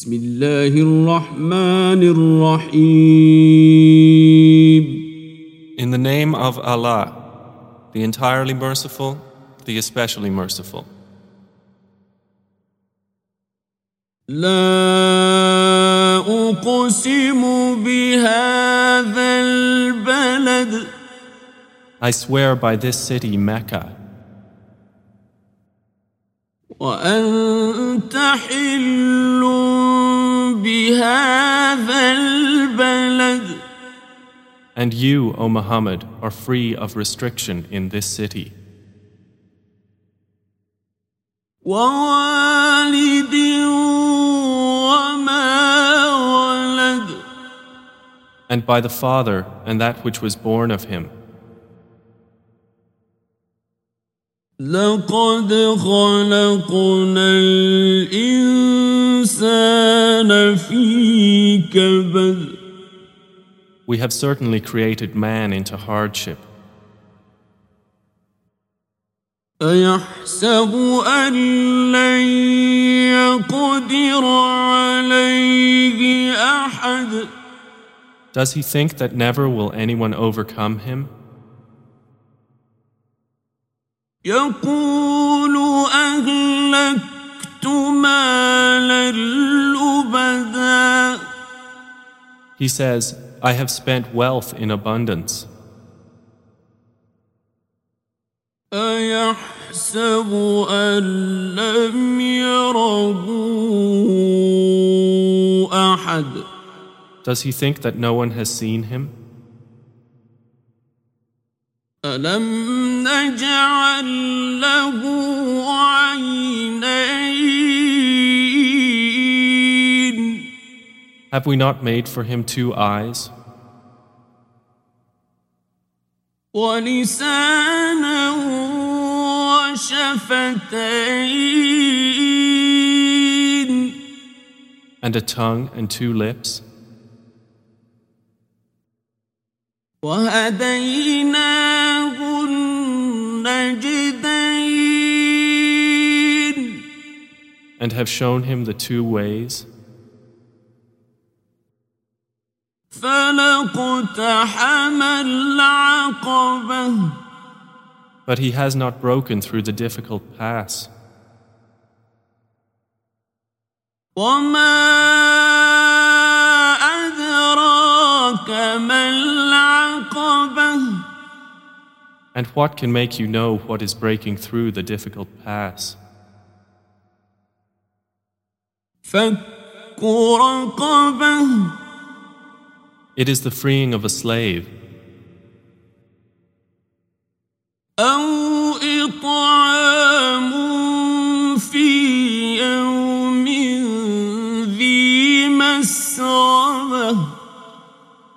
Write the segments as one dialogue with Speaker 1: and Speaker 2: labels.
Speaker 1: بسم الله الرحمن الرحيم
Speaker 2: In the name of Allah, the entirely merciful, the especially merciful.
Speaker 1: لا أقسم بهذا البلد
Speaker 2: I swear by this city, Mecca,
Speaker 1: وأنت حل بهذا البلد
Speaker 2: and you, O Muhammad, are free of restriction in this city.
Speaker 1: ووالد وما ولد
Speaker 2: And by the Father and that which was born of him.
Speaker 1: لقد خلقنا الإنسان في كبد
Speaker 2: We have certainly created man into hardship.
Speaker 1: أيحسب أن لن يقدر عليه أحد
Speaker 2: Does he think that never will anyone overcome him?
Speaker 1: يقول أهلكت مالا لبدا
Speaker 2: He says, I have spent wealth in abundance.
Speaker 1: أيحسب أن لم يره أحد
Speaker 2: Does he think that no one has seen him?
Speaker 1: ألم نجعل له
Speaker 2: Have we not made for him two eyes,
Speaker 1: ولسانا وشفتين
Speaker 2: and a tongue and two lips?
Speaker 1: وهديناه النجدين
Speaker 2: And have shown him the two ways? But he has not broken through the difficult pass.
Speaker 1: وما أدراك ما العقبة
Speaker 2: And what can make you know what is breaking through the difficult pass?
Speaker 1: فك رقبة
Speaker 2: it is the freeing of a slave.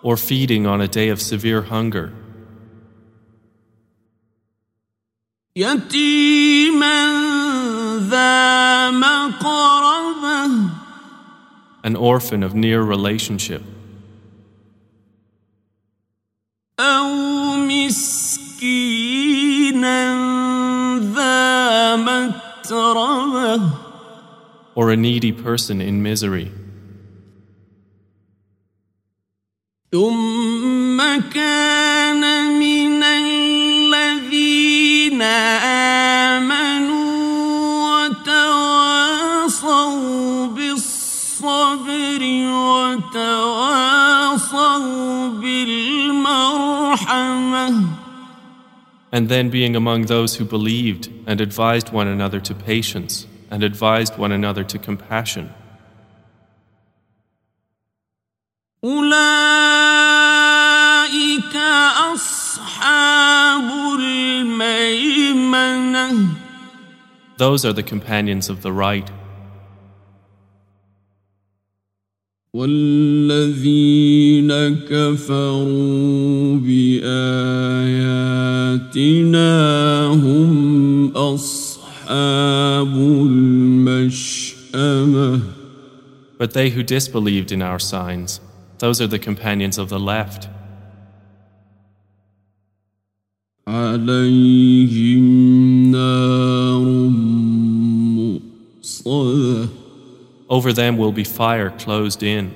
Speaker 2: Or feeding on a day of severe hunger. An orphan of near relationship.
Speaker 1: أو مسكينا ذا متربة
Speaker 2: or a needy person in misery,
Speaker 1: ثم كان
Speaker 2: and then being among those who believed and advised one another to patience and advised one another to compassion.
Speaker 1: أولئك أصحاب الميمنة
Speaker 2: Those are the companions of the right.
Speaker 1: والذين كفروا بآياتنا هم أصحاب المشأمة
Speaker 2: But they who disbelieved in our signs, those are the companions of the left.
Speaker 1: عليهم نار مؤصدة
Speaker 2: over them will be fire closed in.